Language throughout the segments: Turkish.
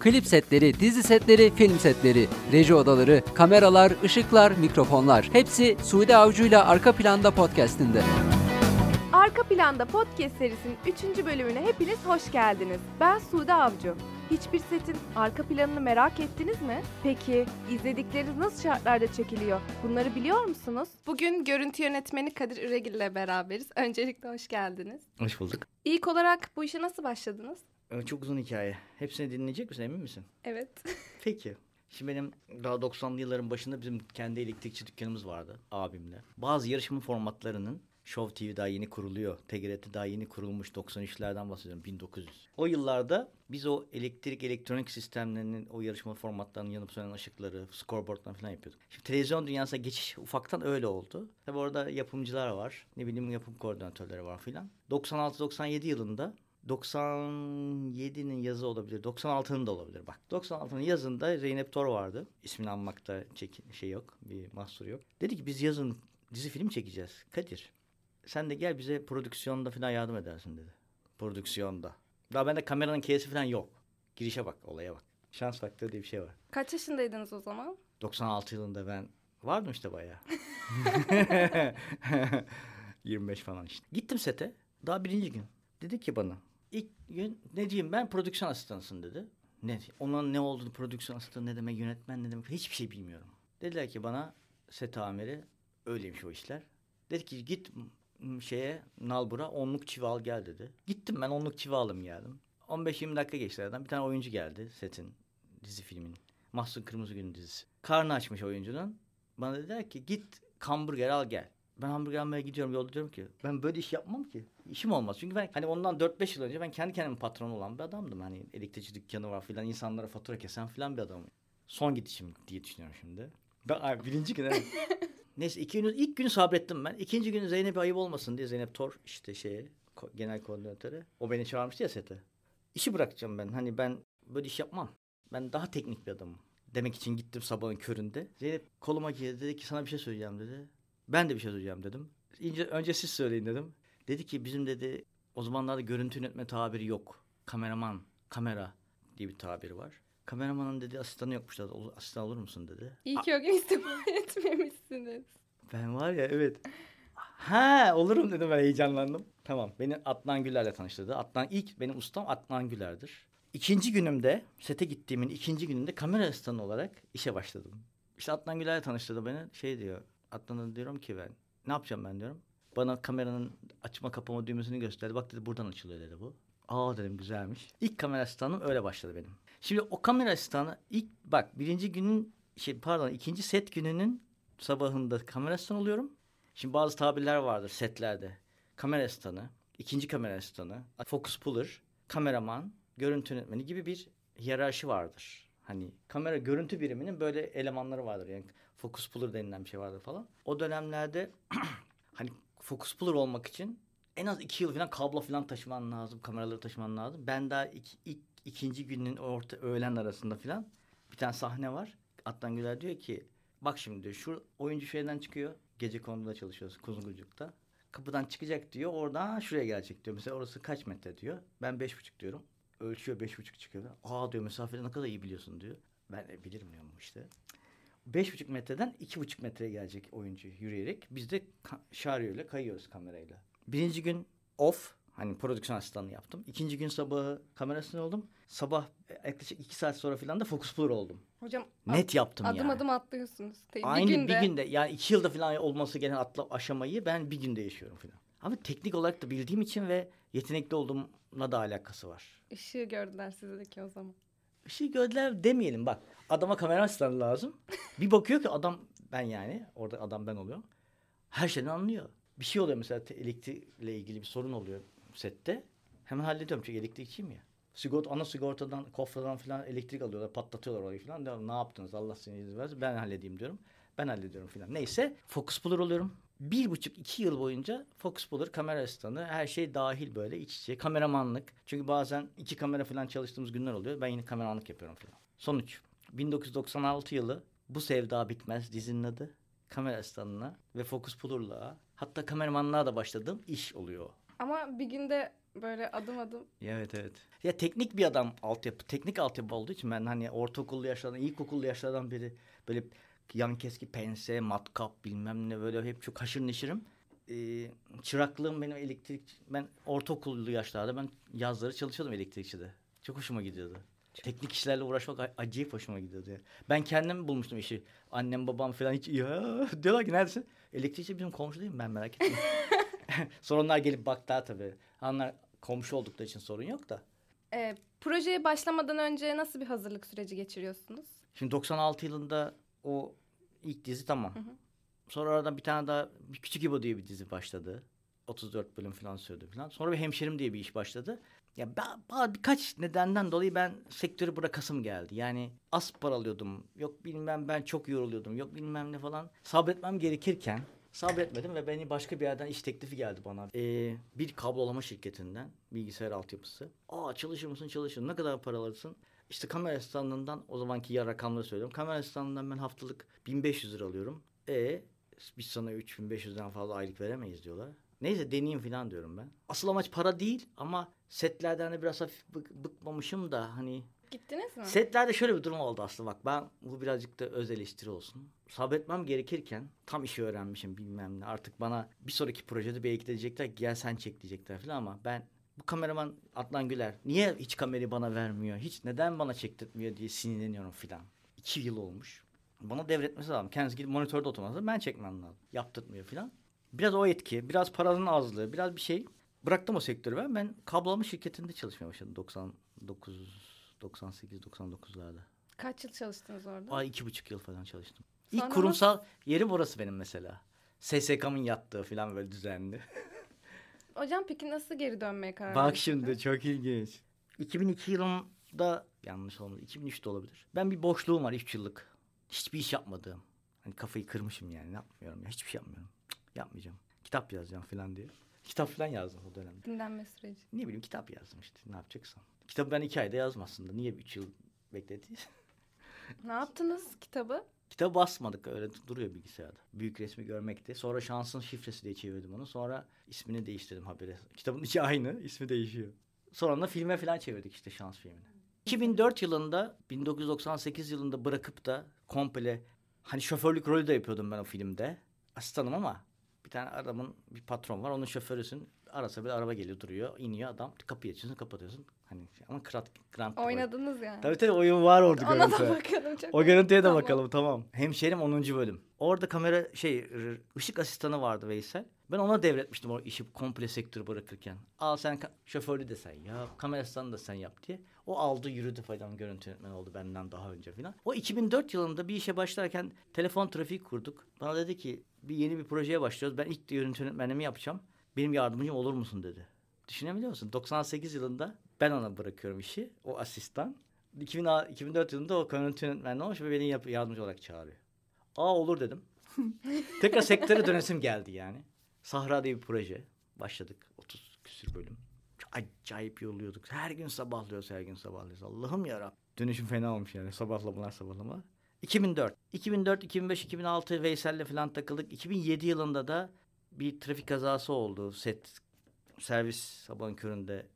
Klip setleri, dizi setleri, film setleri, reji odaları, kameralar, ışıklar, mikrofonlar. Hepsi Suudi Avcı'yla Arka Planda podcastinde. Arka Planda Podcast serisinin 3. bölümüne hepiniz hoş geldiniz. Ben Sude Avcı. Hiçbir setin arka planını merak ettiniz mi? Peki izledikleriniz nasıl şartlarda çekiliyor? Bunları biliyor musunuz? Bugün görüntü yönetmeni Kadir Üregil ile beraberiz. Öncelikle hoş geldiniz. Hoş bulduk. İlk olarak bu işe nasıl başladınız? Ee, Çok uzun hikaye. Hepsini dinleyecek misin emin misin? Evet. Peki. Şimdi benim daha 90'lı yılların başında bizim kendi elektrikçi dükkanımız vardı abimle. Bazı yarışma formatlarının Show TV daha yeni kuruluyor. TGRT daha yeni kurulmuş 93'lerden bahsediyorum 1900. O yıllarda biz o elektrik elektronik sistemlerinin o yarışma formatlarının yanıp sönen ışıkları, scoreboard'dan falan yapıyorduk. Şimdi televizyon dünyasına geçiş ufaktan öyle oldu. Tabi orada yapımcılar var. Ne bileyim yapım koordinatörleri var filan. 96-97 yılında 97'nin yazı olabilir. 96'nın da olabilir bak. 96'nın yazında Zeynep Tor vardı. İsmini anmakta çek şey yok. Bir mahsur yok. Dedi ki biz yazın dizi film çekeceğiz. Kadir sen de gel bize prodüksiyonda falan yardım edersin dedi. Prodüksiyonda. Daha bende kameranın keyesi falan yok. Girişe bak, olaya bak. Şans faktörü diye bir şey var. Kaç yaşındaydınız o zaman? 96 yılında ben vardım işte bayağı. 25 falan işte. Gittim sete. Daha birinci gün. Dedi ki bana. İlk gün ne diyeyim ben prodüksiyon asistanısın dedi. Ne? Onun ne olduğunu prodüksiyon asistanı ne demek yönetmen ne demek hiçbir şey bilmiyorum. Dediler ki bana set amiri öyleymiş o işler. Dedi ki git şeye Nalbur'a onluk çivi al gel dedi. Gittim ben onluk çivi alım geldim. 15-20 dakika geçti aradan bir tane oyuncu geldi setin dizi filmin. Mahsun Kırmızıgül'ün dizisi. Karnı açmış oyuncunun. Bana dediler ki git hamburger al gel. Ben hamburger almaya gidiyorum yolda diyorum ki ben böyle iş yapmam ki. İşim olmaz. Çünkü ben hani ondan 4-5 yıl önce ben kendi kendime patron olan bir adamdım. Hani elektrikçi dükkanı var filan insanlara fatura kesen filan bir adamım. Son gidişim diye düşünüyorum şimdi. Ben, ay, birinci gün evet. Neyse iki gün, ilk günü sabrettim ben. İkinci gün Zeynep'e ayıp olmasın diye Zeynep Tor işte şeye genel koordinatörü. O beni çağırmıştı ya sete. İşi bırakacağım ben. Hani ben böyle iş yapmam. Ben daha teknik bir adamım. Demek için gittim sabahın köründe. Zeynep koluma girdi dedi ki sana bir şey söyleyeceğim dedi. Ben de bir şey söyleyeceğim dedim. İnce, önce siz söyleyin dedim. Dedi ki bizim dedi o zamanlarda görüntü yönetme tabiri yok. Kameraman, kamera diye bir tabiri var. Kameramanın dedi asistanı yokmuş dedi. "Ol- Asistan olur musun dedi. İyi ki o gün istifa etmemişsiniz. Ben var ya evet. Ha olurum dedim ben heyecanlandım. Tamam beni Adnan Güler'le tanıştırdı. Adnan ilk benim ustam Adnan Güler'dir. İkinci günümde sete gittiğimin ikinci gününde kamera asistanı olarak işe başladım. İşte Adnan Güler'le tanıştırdı beni. Şey diyor Adnan'a diyorum ki ben ne yapacağım ben diyorum. Bana kameranın açma kapama düğmesini gösterdi. Bak dedi buradan açılıyor dedi bu. Aa dedim güzelmiş. İlk kamera asistanım öyle başladı benim. Şimdi o kamera asistanı ilk bak birinci günün şey pardon ikinci set gününün sabahında kamera asistanı oluyorum. Şimdi bazı tabirler vardır setlerde. Kamera asistanı, ikinci kamera asistanı, focus puller, kameraman, görüntü yönetmeni gibi bir hiyerarşi vardır. Hani kamera görüntü biriminin böyle elemanları vardır. Yani focus puller denilen bir şey vardır falan. O dönemlerde hani focus puller olmak için en az iki yıl falan kablo falan taşıman lazım. Kameraları taşıman lazım. Ben daha ilk, ilk ikinci günün orta öğlen arasında falan bir tane sahne var. Adnan Güler diyor ki bak şimdi diyor, şu oyuncu şeyden çıkıyor. Gece konuda çalışıyoruz Kuzguncuk'ta. Kapıdan çıkacak diyor. Oradan şuraya gelecek diyor. Mesela orası kaç metre diyor. Ben beş buçuk diyorum. Ölçüyor beş buçuk çıkıyor. Aa diyor mesafede ne kadar iyi biliyorsun diyor. Ben de bilirim diyorum işte. Beş buçuk metreden iki buçuk metreye gelecek oyuncu yürüyerek. Biz de ka- şaryoyla kayıyoruz kamerayla. Birinci gün off. Hani prodüksiyon asistanlığı yaptım. İkinci gün sabahı kamerasını oldum. Sabah e, yaklaşık iki saat sonra falan da focus puller oldum. Hocam Net yaptım adım yani. adım atlıyorsunuz. Te- Aynı bir günde. bir günde yani iki yılda falan olması gereken atla aşamayı ben bir günde yaşıyorum falan. Ama teknik olarak da bildiğim için ve yetenekli olduğumla da alakası var. Işığı gördüler sizdeki o zaman. Işığı gördüler demeyelim bak. Adama kamera asistanı lazım. bir bakıyor ki adam ben yani. Orada adam ben oluyorum. Her şeyden anlıyor. Bir şey oluyor mesela elektrikle ilgili bir sorun oluyor sette. Hemen hallediyorum çünkü elektrikçiyim ya. Sigorta, ana sigortadan, kofradan falan elektrik alıyorlar, patlatıyorlar orayı falan. Diyorum, ne yaptınız Allah seni izin versin ben halledeyim diyorum. Ben hallediyorum falan. Neyse focus puller oluyorum. Bir buçuk iki yıl boyunca focus puller, kamera asistanı her şey dahil böyle iç içe. Kameramanlık. Çünkü bazen iki kamera falan çalıştığımız günler oluyor. Ben yine kameramanlık yapıyorum falan. Sonuç 1996 yılı Bu Sevda Bitmez dizinin adı. Kamera asistanına ve focus puller'lığa hatta kameramanlığa da başladığım iş oluyor. Ama bir günde Böyle adım adım. Evet evet. Ya teknik bir adam altyapı, teknik altyapı olduğu için ben hani ortaokullu yaşlardan, ilkokullu yaşlardan beri böyle yan keski pense, matkap bilmem ne böyle hep çok haşır neşirim. Ee, çıraklığım benim elektrik, ben ortaokullu yaşlarda ben yazları çalışıyordum elektrikçide. Çok hoşuma gidiyordu. Teknik işlerle uğraşmak acayip hoşuma gidiyordu. Yani. Ben kendim bulmuştum işi. Annem babam falan hiç ya diyorlar ki neredesin? Elektrikçi bizim komşu değil mi ben merak ettim. Sonra onlar gelip baktılar tabii. Onlar komşu oldukları için sorun yok da. Ee, projeye başlamadan önce nasıl bir hazırlık süreci geçiriyorsunuz? Şimdi 96 yılında o ilk dizi tamam. Sonra aradan bir tane daha Küçük İbo diye bir dizi başladı. 34 bölüm falan sürdü falan. Sonra bir Hemşerim diye bir iş başladı. Ya ben, birkaç nedenden dolayı ben sektörü bırakasım geldi. Yani az para alıyordum. Yok bilmem ben çok yoruluyordum. Yok bilmem ne falan. Sabretmem gerekirken sabretmedim ve beni başka bir yerden iş teklifi geldi bana. Ee, bir kablolama şirketinden bilgisayar altyapısı. Aa çalışır mısın çalışır. Ne kadar para alırsın? İşte kamera asistanlığından o zamanki ya rakamları söylüyorum. Kamera asistanlığından ben haftalık 1500 lira alıyorum. E biz sana 3500'den fazla aylık veremeyiz diyorlar. Neyse deneyeyim falan diyorum ben. Asıl amaç para değil ama setlerden de biraz hafif bık- bıkmamışım da hani Gittiniz mi? Setlerde şöyle bir durum oldu aslında bak ben bu birazcık da öz eleştiri olsun. Sabretmem gerekirken tam işi öğrenmişim bilmem ne artık bana bir sonraki projede belki de diyecekler gel sen çek diyecekler falan ama ben bu kameraman Adnan Güler niye hiç kamerayı bana vermiyor hiç neden bana çektirtmiyor diye sinirleniyorum filan. İki yıl olmuş. Bana devretmesi lazım. Kendisi gidip monitörde oturması ben çekmem lazım. Yaptırtmıyor filan. Biraz o etki, biraz paranın azlığı, biraz bir şey. Bıraktım o sektörü ben. Ben kablolama şirketinde çalışmaya başladım 99 98 99'larda. Kaç yıl çalıştınız orada? Ay iki buçuk yıl falan çalıştım. Sonra İlk kurumsal yerim orası benim mesela. SSK'mın yattığı falan böyle düzenli. Hocam peki nasıl geri dönmeye karar Bak şimdi çok ilginç. 2002 yılında yanlış olmadı. 2003'te olabilir. Ben bir boşluğum var 3 yıllık. Hiçbir iş yapmadığım. Hani kafayı kırmışım yani. Ne yapmıyorum ya. Hiçbir şey yapmıyorum. Cık, yapmayacağım. Kitap yazacağım falan diye. Kitap falan yazdım o dönemde. Dinlenme süreci. Ne bileyim kitap yazdım işte. Ne yapacaksın? Kitabı ben iki ayda yazdım aslında. Niye üç yıl beklediyse. Ne yaptınız kitabı? Kitabı basmadık öyle duruyor bilgisayarda. Büyük resmi görmekte. Sonra şansın şifresi diye çevirdim onu. Sonra ismini değiştirdim habere. Kitabın içi aynı, ismi değişiyor. Sonra da filme falan çevirdik işte şans filmini. 2004 yılında, 1998 yılında bırakıp da komple hani şoförlük rolü de yapıyordum ben o filmde. Asistanım ama bir tane adamın bir patron var. Onun şoförüsün. Arasa bir araba geliyor duruyor. iniyor adam. Kapıyı açıyorsun kapatıyorsun. Hani ama krat, grant. Oynadınız yani. Tabii tabii oyun var orada Ona görüntü. da bakalım. Çok O görüntüye de Tamam. bakalım tamam. Hemşerim 10. bölüm. Orada kamera şey ışık asistanı vardı Veysel. Ben ona devretmiştim o işi komple sektörü bırakırken. Al sen şoförlü de sen yap, kamera asistanı da sen yap diye. O aldı yürüdü falan görüntü yönetmeni oldu benden daha önce falan. O 2004 yılında bir işe başlarken telefon trafiği kurduk. Bana dedi ki bir yeni bir projeye başlıyoruz. Ben ilk görüntü yönetmenliğimi yapacağım. Benim yardımcım olur musun dedi. Düşünebiliyor musun? 98 yılında ben ona bırakıyorum işi. O asistan. 2000, 2004 yılında o görüntü yönetmenliği olmuş ve beni yardımcı olarak çağırıyor. Aa olur dedim. Tekrar sektöre dönesim geldi yani. Sahra diye bir proje. Başladık. 30 küsür bölüm. Acayip yoruluyorduk. Her gün sabahlıyoruz, her gün sabahlıyoruz. Allah'ım yarabbim. Dönüşüm fena olmuş yani. Sabahlamalar sabahlama. 2004. 2004, 2005, 2006 Veysel'le falan takıldık. 2007 yılında da bir trafik kazası oldu. Set servis sabahın köründe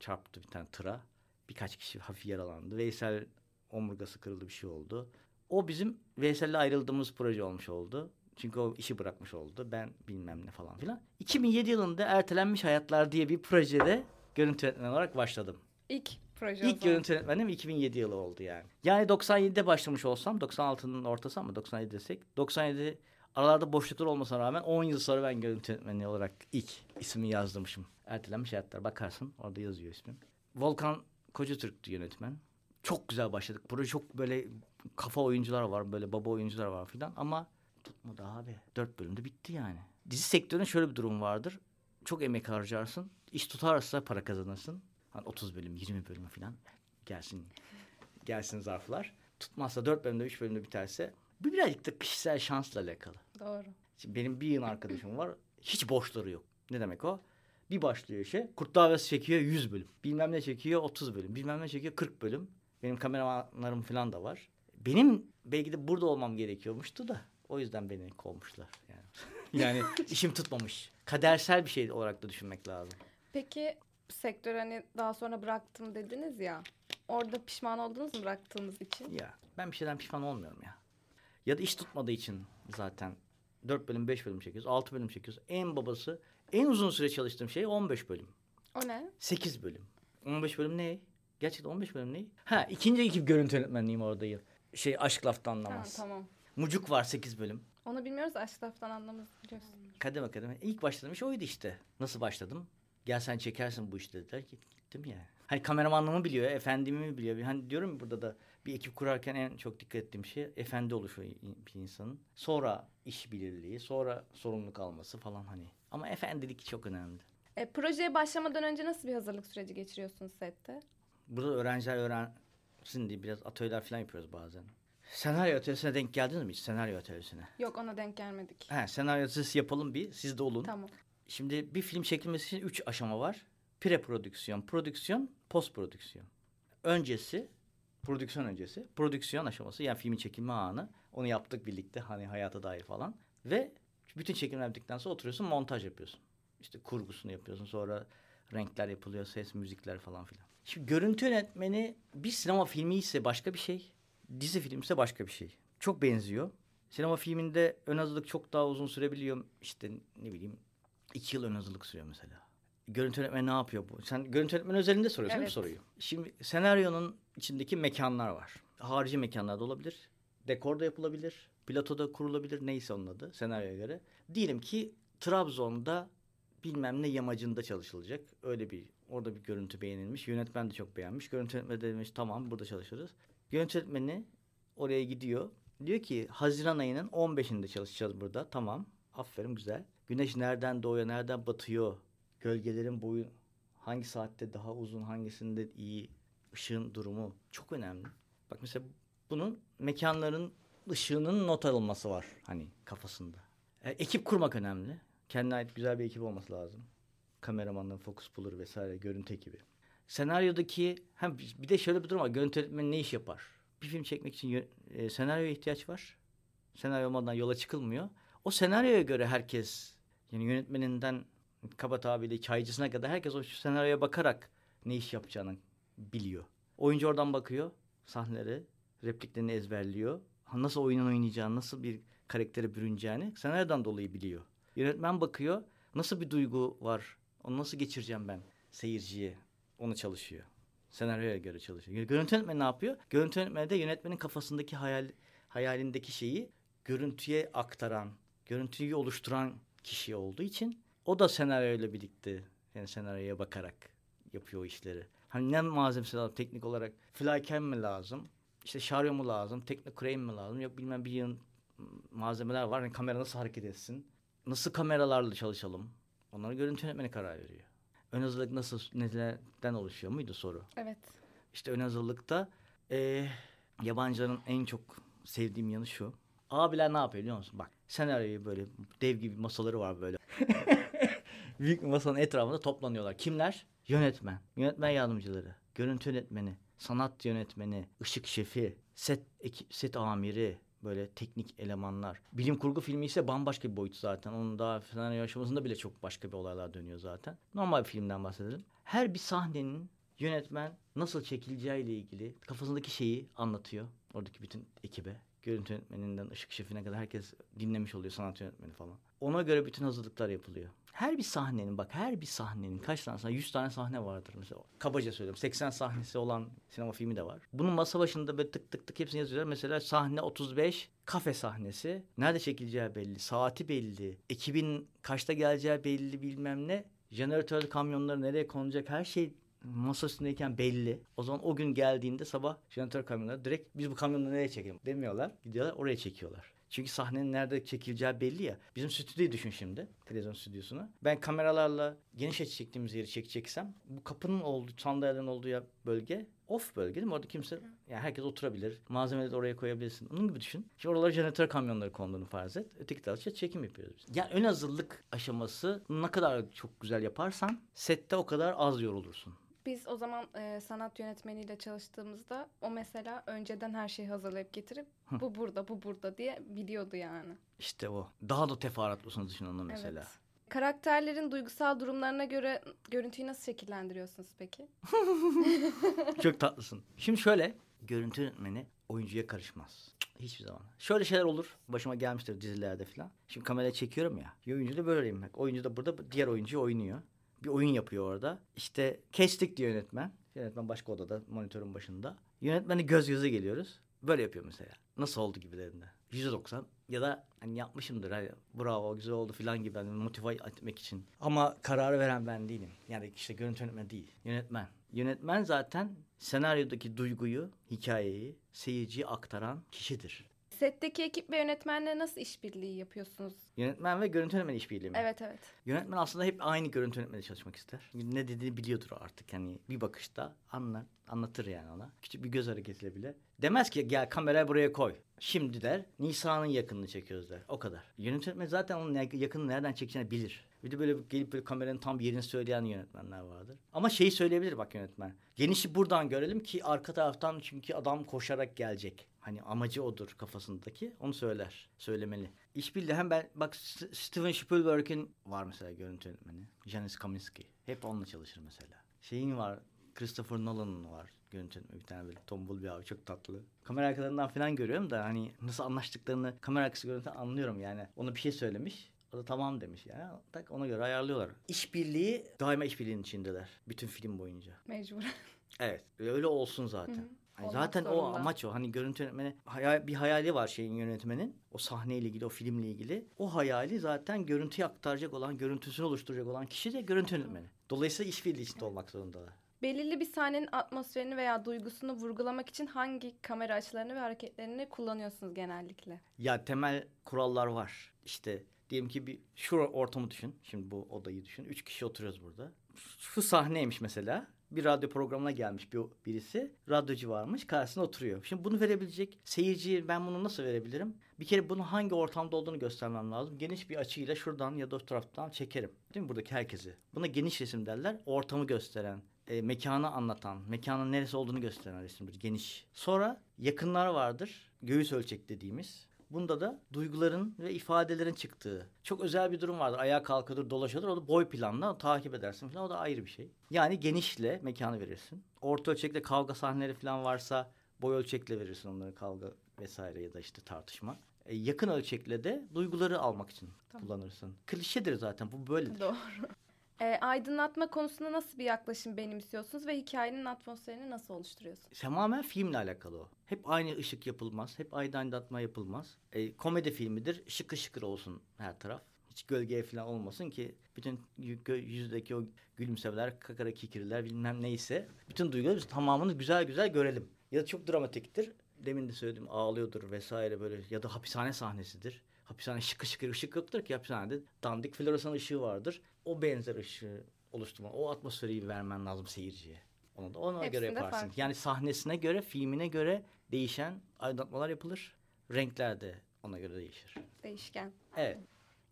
çarptı bir tane tıra. Birkaç kişi hafif yaralandı. Veysel omurgası kırıldı bir şey oldu. O bizim Veysel'le ayrıldığımız proje olmuş oldu. Çünkü o işi bırakmış oldu. Ben bilmem ne falan filan. 2007 yılında Ertelenmiş Hayatlar diye bir projede görüntü yönetmeni olarak başladım. İlk proje İlk görüntü yönetmenim 2007 yılı oldu yani. Yani 97'de başlamış olsam 96'nın ortası ama 97 desek 97 aralarda boşluklar olmasına rağmen 10 yıl sonra ben görüntü yönetmeni olarak ilk ismimi yazdırmışım. Ertelenmiş hayatlar bakarsın orada yazıyor ismim. Volkan Kocatürk'tü yönetmen. Çok güzel başladık. Proje çok böyle kafa oyuncular var böyle baba oyuncular var filan ama tutmadı abi. Dört bölümde bitti yani. Dizi sektöründe şöyle bir durum vardır. Çok emek harcarsın. İş tutarsa para kazanırsın. Hani 30 bölüm, 20 bölüm falan gelsin gelsin zarflar. Tutmazsa 4 bölümde, 3 bölümde biterse bu birazcık da kişisel şansla alakalı. Doğru. Şimdi benim bir yıl arkadaşım var. Hiç boşları yok. Ne demek o? Bir başlıyor işe. Kurt Davası çekiyor 100 bölüm. Bilmem ne çekiyor 30 bölüm. Bilmem ne çekiyor 40 bölüm. Benim kameramanlarım falan da var. Benim belki de burada olmam gerekiyormuştu da. O yüzden beni kovmuşlar. Yani, yani işim tutmamış. Kadersel bir şey olarak da düşünmek lazım. Peki sektörü hani daha sonra bıraktım dediniz ya. Orada pişman oldunuz mu bıraktığınız için? Ya ben bir şeyden pişman olmuyorum ya. Ya da iş tutmadığı için zaten 4 bölüm 5 bölüm çekiyoruz 6 bölüm çekiyoruz. En babası en uzun süre çalıştığım şey 15 bölüm. O ne? 8 bölüm. 15 bölüm ne? Gerçekten 15 bölüm ne? Ha ikinci ekip görüntü yönetmenliğim oradayım. Şey aşk laftan Ha, anlamaz. tamam. Mucuk var 8 bölüm. Onu bilmiyoruz aşk laftan biliyorsun. Kademe kademe. İlk başladığım iş oydu işte. Nasıl başladım? Gel sen çekersin bu işte dediler ki gittim ya. Hani kameramanlığımı biliyor, efendimi biliyor. Hani diyorum burada da bir ekip kurarken en çok dikkat ettiğim şey efendi oluşu bir insanın. Sonra iş bilirliği, sonra sorumluluk alması falan hani. Ama efendilik çok önemli. E, projeye başlamadan önce nasıl bir hazırlık süreci geçiriyorsunuz sette? Burada öğrenciler öğrensin diye biraz atölyeler falan yapıyoruz bazen. Senaryo atölyesine denk geldiniz mi hiç? Senaryo atölyesine. Yok ona denk gelmedik. He, senaryo atölyesi yapalım bir. Siz de olun. Tamam. Şimdi bir film çekilmesi için üç aşama var. Pre-prodüksiyon, prodüksiyon, post prodüksiyon. Öncesi, prodüksiyon öncesi, prodüksiyon aşaması yani filmin çekilme anı. Onu yaptık birlikte hani hayata dair falan. Ve bütün çekimler bittikten sonra oturuyorsun montaj yapıyorsun. İşte kurgusunu yapıyorsun sonra renkler yapılıyor, ses, müzikler falan filan. Şimdi görüntü yönetmeni bir sinema filmi ise başka bir şey, dizi film ise başka bir şey. Çok benziyor. Sinema filminde ön hazırlık çok daha uzun sürebiliyor. İşte ne bileyim iki yıl ön hazırlık sürüyor mesela. Görüntü yönetmeni ne yapıyor bu? Sen görüntü yönetmeni özelinde soruyorsun Evet. evet. soruyu. Şimdi senaryonun içindeki mekanlar var. Harici mekanlar da olabilir. Dekorda yapılabilir. Platoda kurulabilir. Neyse onun adı senaryoya göre. Diyelim ki Trabzon'da bilmem ne yamacında çalışılacak. Öyle bir orada bir görüntü beğenilmiş. Yönetmen de çok beğenmiş. Görüntü yönetmeni de demiş tamam burada çalışırız. Görüntü yönetmeni oraya gidiyor. Diyor ki Haziran ayının 15'inde çalışacağız burada. Tamam. Aferin güzel. Güneş nereden doğuyor, nereden batıyor? Gölgelerin boyu hangi saatte daha uzun, hangisinde iyi? Işığın durumu çok önemli. Bak mesela bunun mekanların ışığının not alınması var hani kafasında. E, ekip kurmak önemli. Kendine ait güzel bir ekip olması lazım. Kameramanın, fokus bulur vesaire, görüntü ekibi. Senaryodaki hem bir de şöyle bir durum var. Görüntü yönetmeni ne iş yapar? Bir film çekmek için e, senaryoya ihtiyaç var. Senaryo olmadan yola çıkılmıyor. O senaryoya göre herkes yani yönetmeninden kaba tabiriyle çaycısına kadar herkes o senaryoya bakarak ne iş yapacağını biliyor. Oyuncu oradan bakıyor sahneleri, repliklerini ezberliyor. Nasıl oyunun oynayacağını, nasıl bir karaktere bürüneceğini senaryodan dolayı biliyor. Yönetmen bakıyor, nasıl bir duygu var, onu nasıl geçireceğim ben seyirciye, onu çalışıyor. Senaryoya göre çalışıyor. Görüntü yönetmeni ne yapıyor? Görüntü yönetmeni de yönetmenin kafasındaki hayal, hayalindeki şeyi görüntüye aktaran, görüntüyü oluşturan kişi olduğu için o da senaryoyla birlikte yani senaryoya bakarak yapıyor işleri. Hani ne malzemesi lazım teknik olarak? Flycam mi lazım? İşte şaryo mu lazım? Teknik crane mi lazım? Yok bilmem bir yığın malzemeler var. Hani kamera nasıl hareket etsin? Nasıl kameralarla çalışalım? Onları görüntü yönetmeni karar veriyor. Ön hazırlık nasıl, nelerden oluşuyor muydu soru? Evet. İşte ön hazırlıkta eee yabancıların en çok sevdiğim yanı şu. Abiler ne yapıyor biliyor musun? Bak senaryoyu böyle dev gibi masaları var böyle. Büyük bir masanın etrafında toplanıyorlar. Kimler? Yönetmen, yönetmen yardımcıları, görüntü yönetmeni, sanat yönetmeni, ışık şefi, set ekip, set amiri, böyle teknik elemanlar. Bilim kurgu filmi ise bambaşka bir boyut zaten. Onun daha senaryo aşamasında bile çok başka bir olaylar dönüyor zaten. Normal bir filmden bahsedelim. Her bir sahnenin yönetmen nasıl çekileceğiyle ilgili kafasındaki şeyi anlatıyor. Oradaki bütün ekibe. Görüntü yönetmeninden ışık şefine kadar herkes dinlemiş oluyor sanat yönetmeni falan. Ona göre bütün hazırlıklar yapılıyor. Her bir sahnenin bak her bir sahnenin kaç tane sahne? 100 tane sahne vardır mesela. Kabaca söylüyorum. 80 sahnesi olan sinema filmi de var. Bunun masa başında böyle tık tık tık hepsini yazıyorlar. Mesela sahne 35 kafe sahnesi. Nerede çekileceği belli. Saati belli. Ekibin kaçta geleceği belli bilmem ne. Jeneratörlü kamyonları nereye konacak her şey masa üstündeyken belli. O zaman o gün geldiğinde sabah jeneratör kamyonları direkt biz bu kamyonu nereye çekelim demiyorlar. Gidiyorlar oraya çekiyorlar. Çünkü sahnenin nerede çekileceği belli ya. Bizim stüdyoyu düşün şimdi. Televizyon stüdyosunu. Ben kameralarla geniş açı çektiğimiz yeri çekeceksem bu kapının olduğu, sandalyelerin olduğu yer- bölge off bölge değil mi? Orada kimse, yani herkes oturabilir. Malzemeleri de oraya koyabilirsin. Onun gibi düşün. Şimdi oralara jeneratör kamyonları konduğunu farz et. Öteki tarafta çekim yapıyoruz biz. Yani ön hazırlık aşaması ne kadar çok güzel yaparsan sette o kadar az yorulursun. Biz o zaman e, sanat yönetmeniyle çalıştığımızda o mesela önceden her şeyi hazırlayıp getirip Hı. bu burada bu burada diye biliyordu yani. İşte o. Daha da teferruatlısınız düşün onu mesela. Evet. Karakterlerin duygusal durumlarına göre görüntüyü nasıl şekillendiriyorsunuz peki? Çok tatlısın. Şimdi şöyle görüntü yönetmeni oyuncuya karışmaz. Hiçbir zaman. Şöyle şeyler olur. Başıma gelmiştir dizilerde falan. Şimdi kameraya çekiyorum ya. Oyuncu da böyleyim. Oyuncu da burada diğer oyuncu oynuyor. Bir oyun yapıyor orada. İşte kestik diyor yönetmen. Yönetmen başka odada monitörün başında. Yönetmeni göz göze geliyoruz. Böyle yapıyor mesela. Nasıl oldu gibilerinde. %90 ya da hani yapmışımdır. Hani, bravo güzel oldu falan gibi hani motive etmek için. Ama kararı veren ben değilim. Yani işte görüntü yönetmeni değil. Yönetmen. Yönetmen zaten senaryodaki duyguyu, hikayeyi seyirciye aktaran kişidir. Setteki ekip ve yönetmenle nasıl işbirliği yapıyorsunuz? Yönetmen ve görüntü yönetmeni işbirliği mi? Evet evet. Yönetmen aslında hep aynı görüntü yönetmeni çalışmak ister. Ne dediğini biliyordur artık hani bir bakışta anlar, anlatır yani ona. Küçük bir göz hareketiyle bile. Demez ki gel kamerayı buraya koy. Şimdi der Nisa'nın yakınını çekiyoruz der. O kadar. Yönetmen yönetmen zaten onun yakını nereden çekeceğini bilir. Bir de böyle gelip böyle kameranın tam yerini söyleyen yönetmenler vardır. Ama şeyi söyleyebilir bak yönetmen. Genişi buradan görelim ki arka taraftan çünkü adam koşarak gelecek. Hani amacı odur kafasındaki. Onu söyler. Söylemeli. İşbirliği hem ben bak Steven Spielberg'in var mesela görüntü yönetmeni. Janis Kaminski. Hep onunla çalışır mesela. Şeyin var. Christopher Nolan'ın var görüntü yönetmeni. Bir tane böyle tombul bir abi çok tatlı. Kamera arkalarından falan görüyorum da hani nasıl anlaştıklarını kamera arkası görüntüden anlıyorum yani. Ona bir şey söylemiş. O da tamam demiş yani. Tak ona göre ayarlıyorlar. İşbirliği daima işbirliğinin içindeler. Bütün film boyunca. Mecbur. Evet. Öyle olsun zaten. Hı hı. Hani Olmak zaten o zorunda. amaç o. Hani görüntü yönetmeni hayal, bir hayali var şeyin yönetmenin. O sahneyle ilgili, o filmle ilgili. O hayali zaten görüntüye aktaracak olan, görüntüsünü oluşturacak olan kişi de görüntü yönetmeni. Dolayısıyla işbirliği içinde olmak zorundalar. Belirli bir sahnenin atmosferini veya duygusunu vurgulamak için hangi kamera açılarını ve hareketlerini kullanıyorsunuz genellikle? Ya temel kurallar var. İşte diyelim ki bir şu ortamı düşün. Şimdi bu odayı düşün. Üç kişi oturuyoruz burada. Şu sahneymiş mesela. Bir radyo programına gelmiş bir birisi. Radyocu varmış. Karşısında oturuyor. Şimdi bunu verebilecek seyirciye ben bunu nasıl verebilirim? Bir kere bunun hangi ortamda olduğunu göstermem lazım. Geniş bir açıyla şuradan ya da o taraftan çekerim. Değil mi buradaki herkesi? Buna geniş resim derler. Ortamı gösteren, e, mekanı anlatan, mekanın neresi olduğunu gösteren resimdir. Geniş. Sonra yakınlar vardır. Göğüs ölçek dediğimiz. Bunda da duyguların ve ifadelerin çıktığı. Çok özel bir durum vardır. Ayağa kalkıyordur, dolaşıyordur. O da boy planla takip edersin falan. O da ayrı bir şey. Yani genişle mekanı verirsin. Orta ölçekle kavga sahneleri falan varsa boy ölçekle verirsin onları kavga vesaire ya da işte tartışma. E, yakın ölçekle de duyguları almak için Tamam. kullanırsın. Klişedir zaten bu böyledir. Doğru. Ee, aydınlatma konusunda nasıl bir yaklaşım benimsiyorsunuz ve hikayenin atmosferini nasıl oluşturuyorsunuz? Tamamen filmle alakalı o. Hep aynı ışık yapılmaz. Hep aydınlatma yapılmaz. E, komedi filmidir. Şıkır şıkır olsun her taraf. Hiç gölgeye falan olmasın ki bütün yüzdeki o gülümsemeler, kakara kikiriler bilmem neyse. Bütün duyguları biz tamamını güzel güzel görelim. Ya da çok dramatiktir. Demin de söyledim ağlıyordur vesaire böyle ya da hapishane sahnesidir. Hapishane şıkır şıkır ışık yoktur ki hapishanede dandik floresan ışığı vardır. O benzer ışığı oluşturma, o atmosferi vermen lazım seyirciye. Onu da ona göre Hepsinde yaparsın. farklı. Yani sahnesine göre, filmine göre değişen aydınlatmalar yapılır. Renkler de ona göre değişir. Değişken. Evet.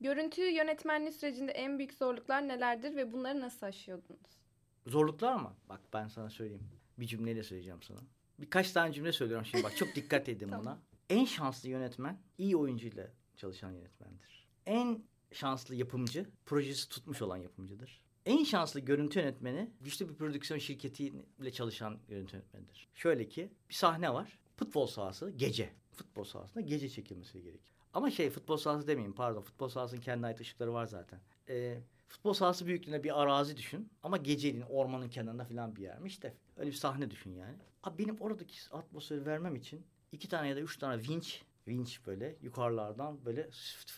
Görüntü yönetmenliği sürecinde en büyük zorluklar nelerdir ve bunları nasıl aşıyordunuz? Zorluklar mı? Bak ben sana söyleyeyim. Bir cümleyle söyleyeceğim sana. Birkaç tane cümle söylüyorum şimdi bak çok dikkat edin Tamam. buna. En şanslı yönetmen iyi oyuncuyla çalışan yönetmendir. En şanslı yapımcı projesi tutmuş olan yapımcıdır. En şanslı görüntü yönetmeni güçlü bir prodüksiyon şirketiyle çalışan görüntü yönetmenidir. Şöyle ki bir sahne var. Futbol sahası gece. Futbol sahasında gece çekilmesi gerekir. Ama şey futbol sahası demeyeyim pardon. Futbol sahasının kendine ait ışıkları var zaten. Ee, futbol sahası büyüklüğünde bir arazi düşün. Ama geceliğin ormanın kenarında falan bir yermiş de. Öyle bir sahne düşün yani. Abi benim oradaki atmosferi vermem için iki tane ya da üç tane vinç, vinç böyle yukarılardan böyle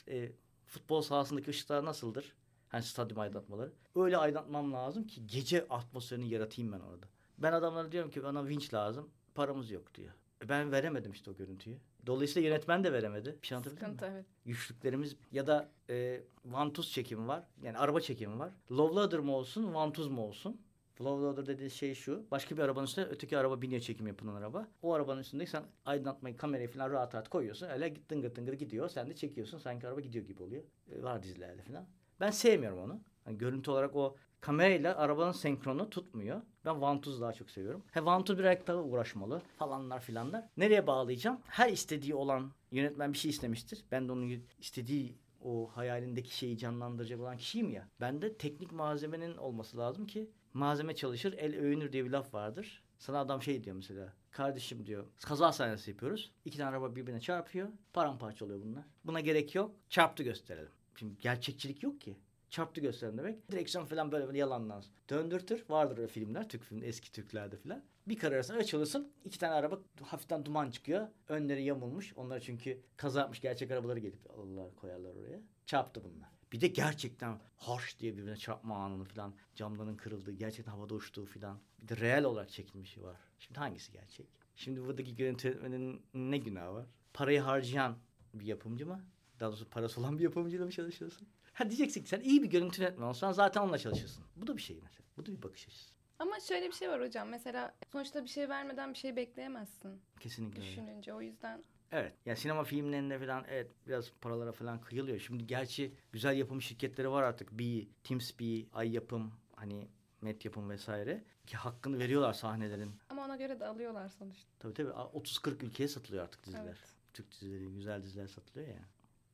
e, futbol sahasındaki ışıklar nasıldır? Hani stadyum aydınlatmaları. Öyle aydınlatmam lazım ki gece atmosferini yaratayım ben orada. Ben adamlara diyorum ki bana vinç lazım. Paramız yok diyor. E Ben veremedim işte o görüntüyü. Dolayısıyla yönetmen de veremedi. Bir şey anlatabildim mi? Sıkıntı evet. güçlüklerimiz ya da e, vantuz çekimi var. Yani araba çekimi var. Low loader mı olsun, vantuz mu olsun? Low loader dediği şey şu. Başka bir arabanın üstüne öteki araba biniyor çekim yapılan araba. O arabanın üstünde sen aydınlatmayı, kamerayı falan rahat rahat koyuyorsun. Öyle tıngır tıngır gidiyor. Sen de çekiyorsun. Sanki araba gidiyor gibi oluyor. E, var dizilerde falan. Ben sevmiyorum onu. Hani görüntü olarak o kamerayla arabanın senkronu tutmuyor. Ben vantuz daha çok seviyorum. He vantuz biraz daha uğraşmalı falanlar filanlar. Nereye bağlayacağım? Her istediği olan yönetmen bir şey istemiştir. Ben de onun istediği o hayalindeki şeyi canlandıracak olan kişiyim ya. Bende teknik malzemenin olması lazım ki malzeme çalışır, el övünür diye bir laf vardır. Sana adam şey diyor mesela. Kardeşim diyor kaza sahnesi yapıyoruz. İki tane araba birbirine çarpıyor. Paramparça oluyor bunlar. Buna gerek yok. Çarptı gösterelim. Şimdi gerçekçilik yok ki. Çarptı gösterelim demek. Direksiyon falan böyle böyle yalandan döndürtür. Vardır öyle filmler. Türk film, eski Türklerde falan. Bir kare arasında açılırsın. iki tane araba hafiften duman çıkıyor. Önleri yamulmuş. Onlar çünkü kaza yapmış gerçek arabaları gelip alırlar koyarlar oraya. Çarptı bunlar. Bir de gerçekten harş diye birbirine çarpma anını falan. Camların kırıldığı, gerçekten havada uçtuğu falan. Bir de real olarak çekilmişi var. Şimdi hangisi gerçek? Şimdi buradaki görüntü yönetmenin ne günahı var? Parayı harcayan bir yapımcı mı? Daha doğrusu parası olan bir yapımcıyla mı çalışıyorsun? Ha diyeceksin ki sen iyi bir görüntü yönetmen olsan zaten onunla çalışırsın. Bu da bir şey mesela. Bu da bir bakış açısı. Ama şöyle bir şey var hocam. Mesela sonuçta bir şey vermeden bir şey bekleyemezsin. Kesinlikle. Düşününce o yüzden Evet. Ya sinema filmlerinde falan evet biraz paralara falan kıyılıyor. Şimdi gerçi güzel yapım şirketleri var artık. Bir Teamspeak, Ay Yapım, hani Met Yapım vesaire. Ki hakkını veriyorlar sahnelerin. ama ona göre de alıyorlar sonuçta. Tabii tabii 30-40 ülkeye satılıyor artık diziler. Evet. Türk dizileri, güzel diziler satılıyor ya.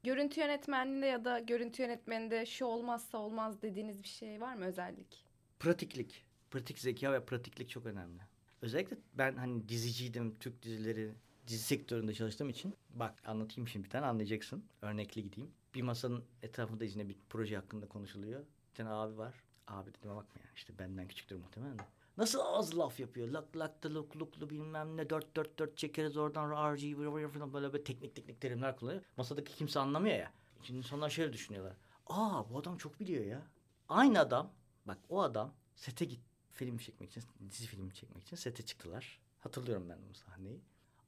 Görüntü yönetmenliğinde ya da görüntü yönetmeninde şu olmazsa olmaz dediğiniz bir şey var mı özellik? Pratiklik. Pratik zeka ve pratiklik çok önemli. Özellikle ben hani diziciydim. Türk dizileri, dizi sektöründe çalıştığım için. Bak anlatayım şimdi bir tane anlayacaksın. Örnekli gideyim. Bir masanın etrafında yine bir proje hakkında konuşuluyor. Bir tane abi var. Abi dedim bakma ya işte benden küçüktür muhtemelen de. Nasıl az laf yapıyor. Lak lak da luk luklu bilmem ne dört dört dört çekeriz oradan RG falan böyle, böyle teknik teknik terimler kullanıyor. Masadaki kimse anlamıyor ya. Şimdi insanlar şöyle düşünüyorlar. Aa bu adam çok biliyor ya. Aynı adam bak o adam sete git film çekmek için dizi filmi çekmek için sete çıktılar. Hatırlıyorum ben bu sahneyi.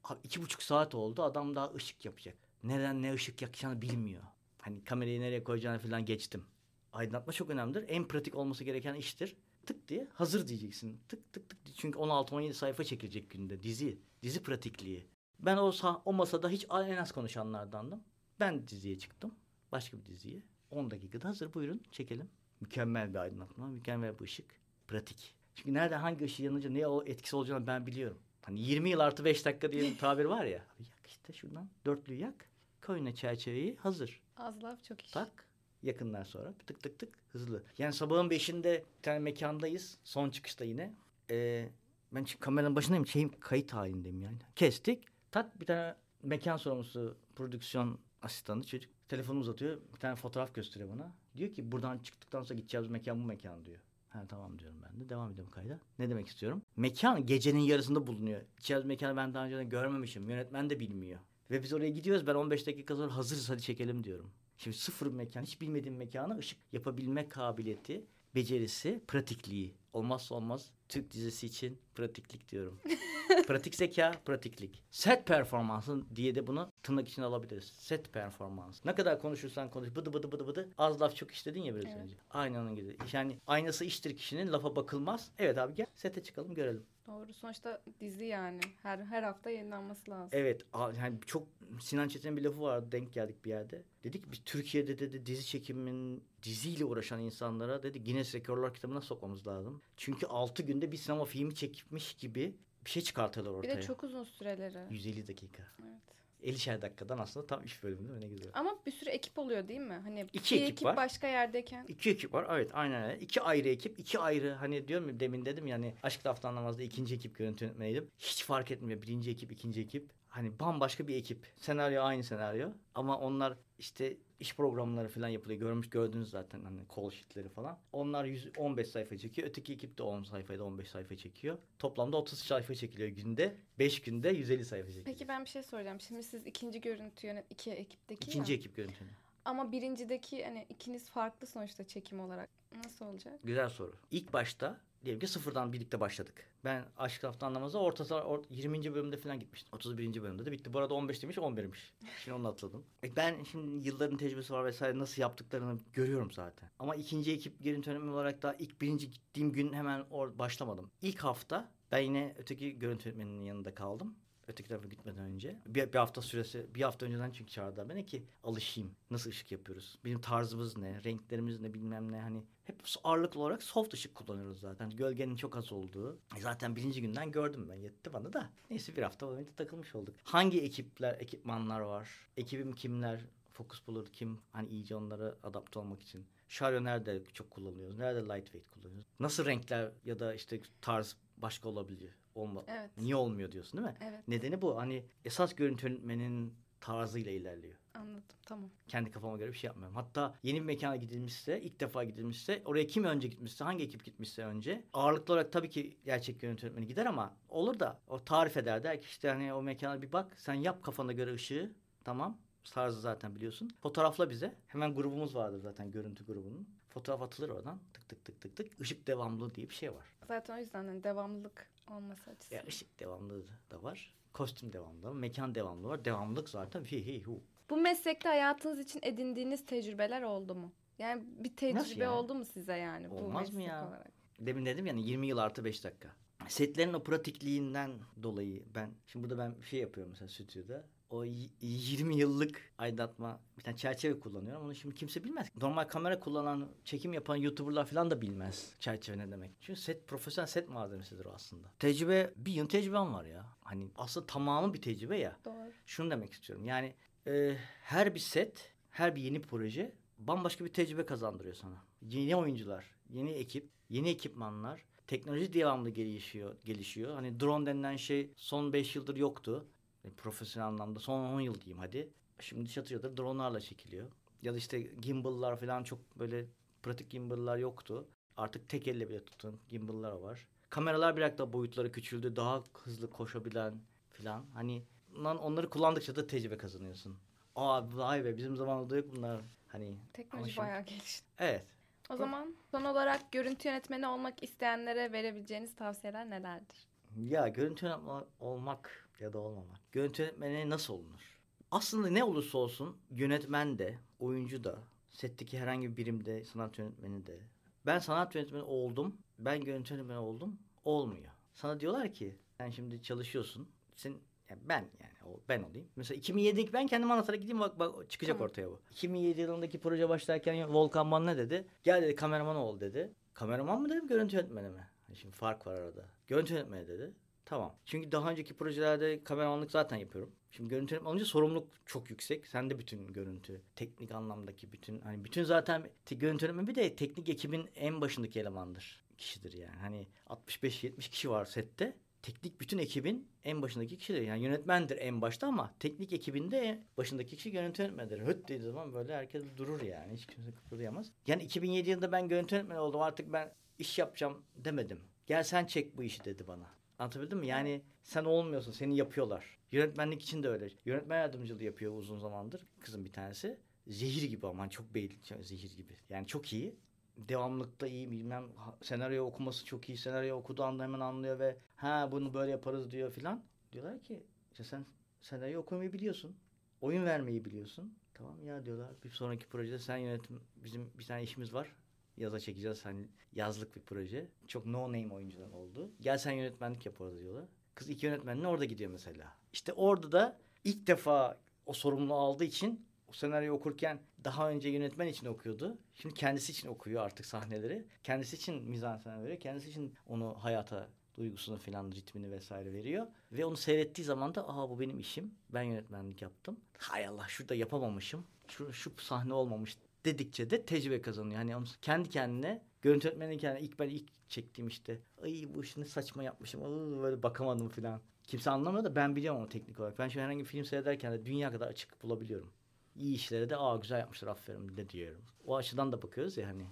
Abi iki buçuk saat oldu adam daha ışık yapacak. Nereden ne ışık yakacağını bilmiyor. Hani kamerayı nereye koyacağını falan geçtim. Aydınlatma çok önemlidir. En pratik olması gereken iştir. Tık diye hazır diyeceksin. Tık tık tık. Çünkü 16-17 sayfa çekilecek günde dizi. Dizi pratikliği. Ben o, o masada hiç en az konuşanlardandım. Ben diziye çıktım. Başka bir diziye. 10 dakikada hazır buyurun çekelim. Mükemmel bir aydınlatma, mükemmel bir ışık. Pratik. Çünkü nerede hangi ışığı yanınca ne o etkisi olacağını ben biliyorum. Hani 20 yıl artı 5 dakika diye bir tabir var ya. Yak işte şuradan dörtlüyü yak. Koy önüne çerçeveyi hazır. Az laf çok iş. Tak. Yakından sonra tık tık tık hızlı. Yani sabahın beşinde bir tane mekandayız. Son çıkışta yine. Ee, ben kameranın başındayım. Şeyim kayıt halindeyim yani. Kestik. Tak bir tane mekan sorumlusu prodüksiyon asistanı çocuk telefonu uzatıyor. Bir tane fotoğraf gösteriyor bana. Diyor ki buradan çıktıktan sonra gideceğimiz mekan bu mekan diyor. Ha tamam diyorum ben de. Devam ediyorum kayda. Ne demek istiyorum? Mekan gecenin yarısında bulunuyor. Gideceğimiz mekanı ben daha önce görmemişim. Yönetmen de bilmiyor. Ve biz oraya gidiyoruz. Ben 15 dakika sonra hazırız hadi çekelim diyorum. Şimdi sıfır mekan, hiç bilmediğim mekana ışık yapabilme kabiliyeti, becerisi, pratikliği. Olmazsa olmaz Türk dizisi için pratiklik diyorum. Pratik zeka, pratiklik. Set performansı diye de bunu tırnak içine alabiliriz. Set performans. Ne kadar konuşursan konuş, bıdı bıdı bıdı bıdı. Az laf çok iş dedin ya biraz Evet. önce. Aynı onun gibi. Yani aynası iştir kişinin, lafa bakılmaz. Evet abi gel sete çıkalım görelim. Doğru. Sonuçta dizi yani. Her her hafta yayınlanması lazım. Evet yani çok Sinan Çetin'in bir lafı vardı denk geldik bir yerde. Dedi ki biz Türkiye'de dedi dizi çekiminin diziyle uğraşan insanlara dedi Guinness Rekorlar kitabına sokmamız lazım. Çünkü 6 günde bir sinema filmi çekmiş gibi bir şey çıkartıyorlar Bir ortaya. de çok uzun süreleri. 150 dakika. Evet. 50'şer dakikadan aslında tam 3 bölüm değil mi? Ne güzel. Ama bir sürü ekip oluyor değil mi? Hani İki bir ekip ekip var. başka yerdeyken İki ekip var. Evet aynen öyle. İki ayrı ekip. iki ayrı hani diyorum ya demin dedim yani Aşk Laftan Anlamaz'da ikinci ekip görüntü yönetmeniydim. Hiç fark etmiyor. Birinci ekip, ikinci ekip. Hani bambaşka bir ekip. Senaryo aynı senaryo. Ama onlar işte iş programları falan yapılıyor. Görmüş gördünüz zaten hani call sheetleri falan. Onlar 115 sayfa çekiyor. Öteki ekip de 10 sayfayı da 15 sayfa çekiyor. Toplamda 30 sayfa çekiliyor günde. 5 günde 150 sayfa çekiliyor. Peki ben bir şey soracağım. Şimdi siz ikinci görüntü yönet iki ekipteki İkinci ya. ekip görüntü. Ama birincideki hani ikiniz farklı sonuçta çekim olarak. Nasıl olacak? Güzel soru. İlk başta diyelim ki sıfırdan birlikte başladık. Ben Aşk Laftan Anlamaz'a orta, or, 20. bölümde falan gitmiştim. 31. bölümde de bitti. Bu arada 15 demiş 11'miş. Şimdi onu atladım. E ben şimdi yılların tecrübesi var vesaire nasıl yaptıklarını görüyorum zaten. Ama ikinci ekip görüntü yönetmeni olarak daha ilk birinci gittiğim gün hemen or başlamadım. İlk hafta ben yine öteki görüntü yönetmeninin yanında kaldım. Öteki tarafa gitmeden önce. Bir, bir hafta süresi, bir hafta önceden çünkü çağırdılar beni ki alışayım. Nasıl ışık yapıyoruz? Bizim tarzımız ne? Renklerimiz ne? Bilmem ne. Hani hep ağırlıklı olarak soft ışık kullanıyoruz zaten. Gölgenin çok az olduğu. E Zaten birinci günden gördüm ben. Yetti bana da. Neyse bir hafta boyunca takılmış olduk. Hangi ekipler, ekipmanlar var? Ekibim kimler? Focus Puller kim? Hani iyice onlara adapte olmak için. Şaryo nerede çok kullanıyoruz? Nerede lightweight kullanıyoruz? Nasıl renkler ya da işte tarz başka olabiliyor? Olma. Evet. Niye olmuyor diyorsun değil mi? Evet. Nedeni bu. Hani esas görüntü yönetmenin tarzıyla ilerliyor. Anladım. Tamam. Kendi kafama göre bir şey yapmıyorum. Hatta yeni bir mekana gidilmişse, ilk defa gidilmişse, oraya kim önce gitmişse, hangi ekip gitmişse önce ağırlıklı olarak tabii ki gerçek görüntü yönetmeni gider ama olur da o tarif eder der ki işte hani o mekana bir bak, sen yap kafana göre ışığı, tamam. Tarzı zaten biliyorsun. Fotoğrafla bize. Hemen grubumuz vardır zaten görüntü grubunun. Fotoğraf atılır oradan. Tık tık tık tık tık. Işık devamlılığı diye bir şey var. Zaten o yüzden hani devamlılık olması Ya açısından. ışık devamlılığı da var. Kostüm devamlılığı, var, mekan devamlılığı var. Devamlılık zaten hi hi hu. Bu meslekte hayatınız için edindiğiniz tecrübeler oldu mu? Yani bir tecrübe yani? oldu mu size yani bu Olmaz mı meslek ya? olarak? Demin dedim yani 20 yıl artı 5 dakika. Setlerin o pratikliğinden dolayı ben şimdi burada ben şey yapıyorum mesela stüdyoda. O y- 20 yıllık aydınlatma bir tane çerçeve kullanıyorum. Onu şimdi kimse bilmez. Normal kamera kullanan, çekim yapan YouTuber'lar falan da bilmez çerçeve ne demek. Çünkü set profesyonel set malzemesidir o aslında. Tecrübe bir yıl tecrübem var ya. Hani aslında tamamı bir tecrübe ya. Doğru. Şunu demek istiyorum. Yani e, her bir set, her bir yeni proje bambaşka bir tecrübe kazandırıyor sana. Yeni oyuncular, yeni ekip, yeni ekipmanlar. Teknoloji devamlı gelişiyor, gelişiyor. Hani drone denilen şey son 5 yıldır yoktu. E, profesyonel anlamda son 10 yıl diyeyim hadi. Şimdi çatır dronelarla çekiliyor. Ya da işte gimbal'lar falan çok böyle pratik gimbal'lar yoktu. Artık tek elle bile tutun gimbal'lar var. Kameralar biraz daha boyutları küçüldü. Daha hızlı koşabilen falan. Hani onları kullandıkça da tecrübe kazanıyorsun. Aa vay be bizim zamanımızda yok bunlar. Hani Teknoloji şimdi- bayağı gelişti. evet. O zaman son olarak görüntü yönetmeni olmak isteyenlere verebileceğiniz tavsiyeler nelerdir? Ya görüntü yönetmeni olmak ya da olmamak. Görüntü yönetmeni nasıl olunur? Aslında ne olursa olsun yönetmen de, oyuncu da, setteki herhangi bir birimde sanat yönetmeni de. Ben sanat yönetmeni oldum, ben görüntü yönetmeni oldum, olmuyor. Sana diyorlar ki sen şimdi çalışıyorsun, sen ya ben yani o, ben olayım. Mesela 2007'deki ben kendim anlatarak gideyim bak bak çıkacak Tamam. ortaya bu. 2007 yılındaki proje başlarken Volkan bana ne dedi? Gel dedi kameraman ol dedi. Kameraman mı dedim görüntü yönetmeni mi? Şimdi fark var arada. Görüntü yönetmeni dedi. Tamam. Çünkü daha önceki projelerde kameramanlık zaten yapıyorum. Şimdi görüntü olunca sorumluluk çok yüksek. Sen de bütün görüntü, teknik anlamdaki bütün hani bütün zaten te- görüntü yönetmeni bir de teknik ekibin en başındaki elemandır. Kişidir yani. Hani 65-70 kişi var sette. Teknik bütün ekibin en başındaki kişidir. Yani yönetmendir en başta ama teknik ekibinde başındaki kişi görüntü yönetmenidir. Höt dediği zaman böyle herkes durur yani. Hiç kimse kıpırdayamaz. Yani 2007 yılında ben görüntü yönetmeni oldum. Artık ben iş yapacağım demedim. Gel sen çek bu işi dedi bana. Anlatabildim mi? Yani sen olmuyorsun, seni yapıyorlar. Yönetmenlik için de öyle. Yönetmen yardımcılığı yapıyor uzun zamandır. Kızım bir tanesi. Zehir gibi ama çok belli, zehir gibi. Yani çok iyi. Devamlılıkta iyi bilmem senaryo okuması çok iyi. Senaryo okuduğu anda hemen anlıyor ve ha bunu böyle yaparız diyor filan. Diyorlar ki işte sen senaryo okumayı biliyorsun. Oyun vermeyi biliyorsun. Tamam ya diyorlar. Bir sonraki projede sen yönetim bizim bir tane işimiz var. Yaza çekeceğiz hani yazlık bir proje. Çok no name oyuncudan oldu. Gel sen yönetmenlik yap orada diyorlar. Kız ilk yönetmenliğine orada gidiyor mesela. İşte orada da ilk defa o sorumluluğu aldığı için o senaryo okurken daha önce yönetmen için okuyordu. Şimdi kendisi için okuyor artık sahneleri. Kendisi için mizansen veriyor. Kendisi için onu hayata duygusunu falan ritmini vesaire veriyor. Ve onu seyrettiği zaman da aa bu benim işim. Ben yönetmenlik yaptım. Hay Allah şurada yapamamışım. Şu, şu sahne olmamış dedikçe de tecrübe kazanıyor. Hani kendi kendine görüntü yönetmenin kendine ilk ben ilk çektiğim işte ay bu işini saçma yapmışım. Böyle bakamadım falan. Kimse anlamıyor da ben biliyorum onu teknik olarak. Ben şimdi herhangi bir film seyrederken de dünya kadar açık bulabiliyorum. İyi işlere de aa güzel yapmışlar aferin de diyorum. O açıdan da bakıyoruz ya hani.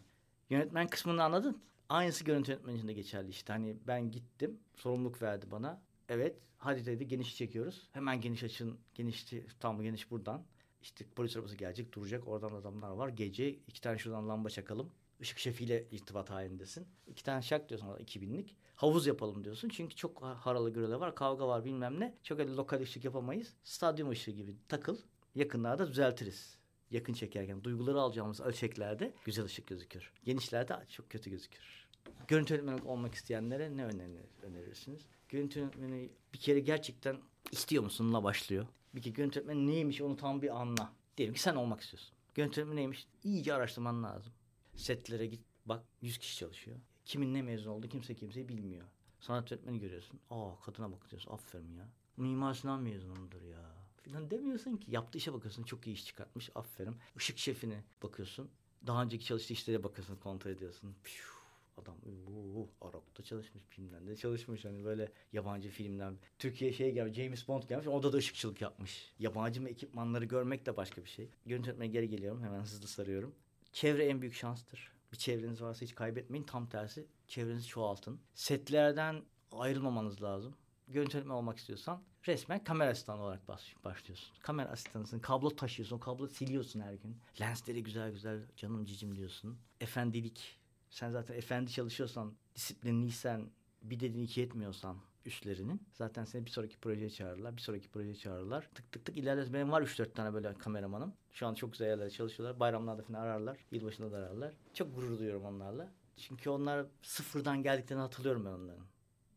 Yönetmen kısmını anladın. Aynısı görüntü yönetmeni için de geçerli işte. Hani ben gittim, sorumluluk verdi bana. Evet, hadi dedi geniş çekiyoruz. Hemen geniş açın, geniş tam geniş buradan. İşte polis arabası gelecek, duracak. Oradan adamlar var. Gece iki tane şuradan lamba çakalım. Işık şefiyle irtibat halindesin. İki tane şak diyorsun 2000'lik. Havuz yapalım diyorsun. Çünkü çok haralı gürele var, kavga var bilmem ne. Çok öyle lokal ışık yapamayız. Stadyum ışığı gibi takıl. Yakınlarda düzeltiriz. Yakın çekerken duyguları alacağımız ölçeklerde güzel ışık gözükür. Genişlerde çok kötü gözükür. Görüntü yönetmeni olmak isteyenlere ne önerir, önerirsiniz? Görüntü yönetmeni bir kere gerçekten istiyor musunla başlıyor. Bir görüntü yönetmeni neymiş onu tam bir anla. Diyelim ki sen olmak istiyorsun. Görüntü yönetmeni neymiş? İyice araştırman lazım. Setlere git bak 100 kişi çalışıyor. Kimin ne mezun oldu kimse kimseyi bilmiyor. Sanat yönetmeni görüyorsun. Aa kadına bak diyorsun aferin ya. Mimar Sinan mezunudur ya falan demiyorsun ki. Yaptığı işe bakıyorsun çok iyi iş çıkartmış aferin. Işık şefine bakıyorsun. Daha önceki çalıştığı işlere bakıyorsun kontrol ediyorsun. Piyuh, adam bu Arap'ta çalışmış filmden de çalışmış hani böyle yabancı filmden Türkiye şey gelmiş James Bond gelmiş orada da ışıkçılık yapmış. Yabancı ekipmanları görmek de başka bir şey. Görüntü geri geliyorum hemen hızlı sarıyorum. Çevre en büyük şanstır. Bir çevreniz varsa hiç kaybetmeyin. Tam tersi çevrenizi çoğaltın. Setlerden ayrılmamanız lazım. Görüntü olmak istiyorsan resmen kamera asistanı olarak baş- başlıyorsun. Kamera asistanısın. Kablo taşıyorsun. Kablo siliyorsun her gün. Lensleri güzel güzel canım cicim diyorsun. Efendilik. Sen zaten efendi çalışıyorsan, disiplinliysen, bir dediğini iki etmiyorsan üstlerinin zaten seni bir sonraki projeye çağırırlar. Bir sonraki projeye çağırırlar. Tık tık tık ilerleriz. Benim var 3-4 tane böyle kameramanım. Şu an çok güzel yerlerde çalışıyorlar. Bayramlarda falan ararlar. Yılbaşında da ararlar. Çok gurur duyuyorum onlarla. Çünkü onlar sıfırdan geldiklerini hatırlıyorum ben onların.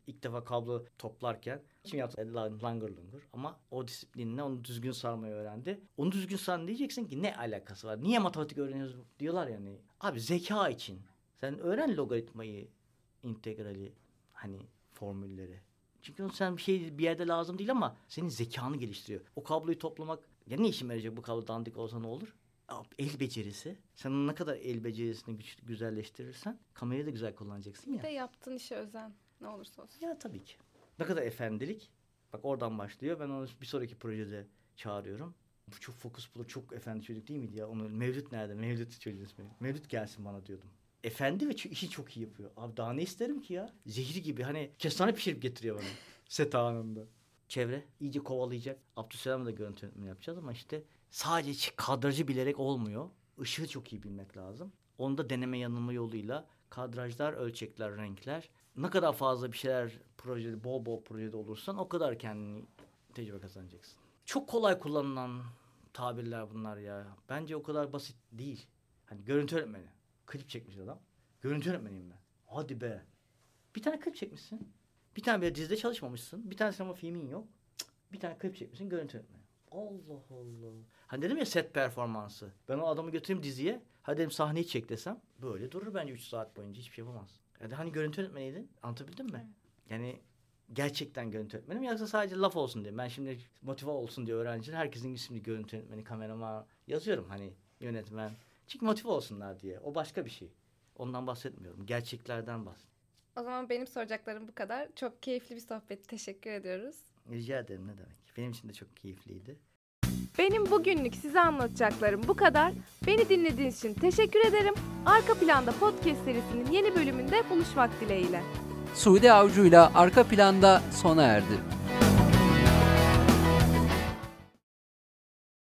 İlk defa kablo toplarken şimdi yaptı lan- langır lungur ama o disiplinle onu düzgün sarmayı öğrendi. Onu düzgün sar diyeceksin ki ne alakası var? Niye matematik öğreniyoruz diyorlar yani. Abi zeka için. Sen öğren logaritmayı, integrali, hani formülleri. Çünkü sen bir şey bir yerde lazım değil ama senin zekanı geliştiriyor. O kabloyu toplamak ya ne işime yarayacak bu kablo dandik olsa ne olur? El becerisi. Sen ne kadar el becerisini güç, güzelleştirirsen kamerayı da güzel kullanacaksın Bir ya. de yaptığın işe özen. Ne olursa olsun. Ya tabii ki. Ne kadar efendilik. Bak oradan başlıyor. Ben onu bir sonraki projede çağırıyorum. Bu çok fokus bulur. Çok efendi çocuk değil miydi ya? Onu Mevlüt nerede? Mevlüt çocuğun ismi. Mevlüt gelsin bana diyordum. Efendi ve işi çok iyi yapıyor. Abi daha ne isterim ki ya? Zehir gibi. Hani kestane pişirip getiriyor bana. Set anında. Çevre iyice kovalayacak. Abdüselam'la da görüntü yapacağız ama işte sadece kadrajı bilerek olmuyor. Işığı çok iyi bilmek lazım. Onu da deneme yanılma yoluyla kadrajlar, ölçekler, renkler. Ne kadar fazla bir şeyler projede, bol bol projede olursan o kadar kendini tecrübe kazanacaksın. Çok kolay kullanılan tabirler bunlar ya. Bence o kadar basit değil. Hani görüntü öğretmeni. Klip çekmiş adam. Görüntü öğretmeniyim ben. Hadi be. Bir tane klip çekmişsin. Bir tane bir dizide çalışmamışsın. Bir tane sinema filmin yok. Cık, Bir tane klip çekmişsin görüntü öğretmeni. Allah Allah. Hani dedim ya set performansı. Ben o adamı götüreyim diziye. Hadi dedim sahneyi çek desem. Böyle durur bence 3 saat boyunca hiçbir şey yapamaz. Yani hani görüntü öğretmeniydin. Anlatabildim mi? Yani gerçekten görüntü öğretmenim yoksa sadece laf olsun diye. Ben şimdi motive olsun diye öğrenciler herkesin şimdi görüntü öğretmeni, kameraman yazıyorum hani yönetmen. Çünkü motive olsunlar diye. O başka bir şey. Ondan bahsetmiyorum. Gerçeklerden bahsediyorum. O zaman benim soracaklarım bu kadar. Çok keyifli bir sohbet. Teşekkür ediyoruz. Rica ederim ne demek. Benim için de çok keyifliydi. Benim bugünlük size anlatacaklarım bu kadar. Beni dinlediğiniz için teşekkür ederim. Arka Planda Podcast serisinin yeni bölümünde buluşmak dileğiyle. Suudi Avcı'yla arka planda sona erdi.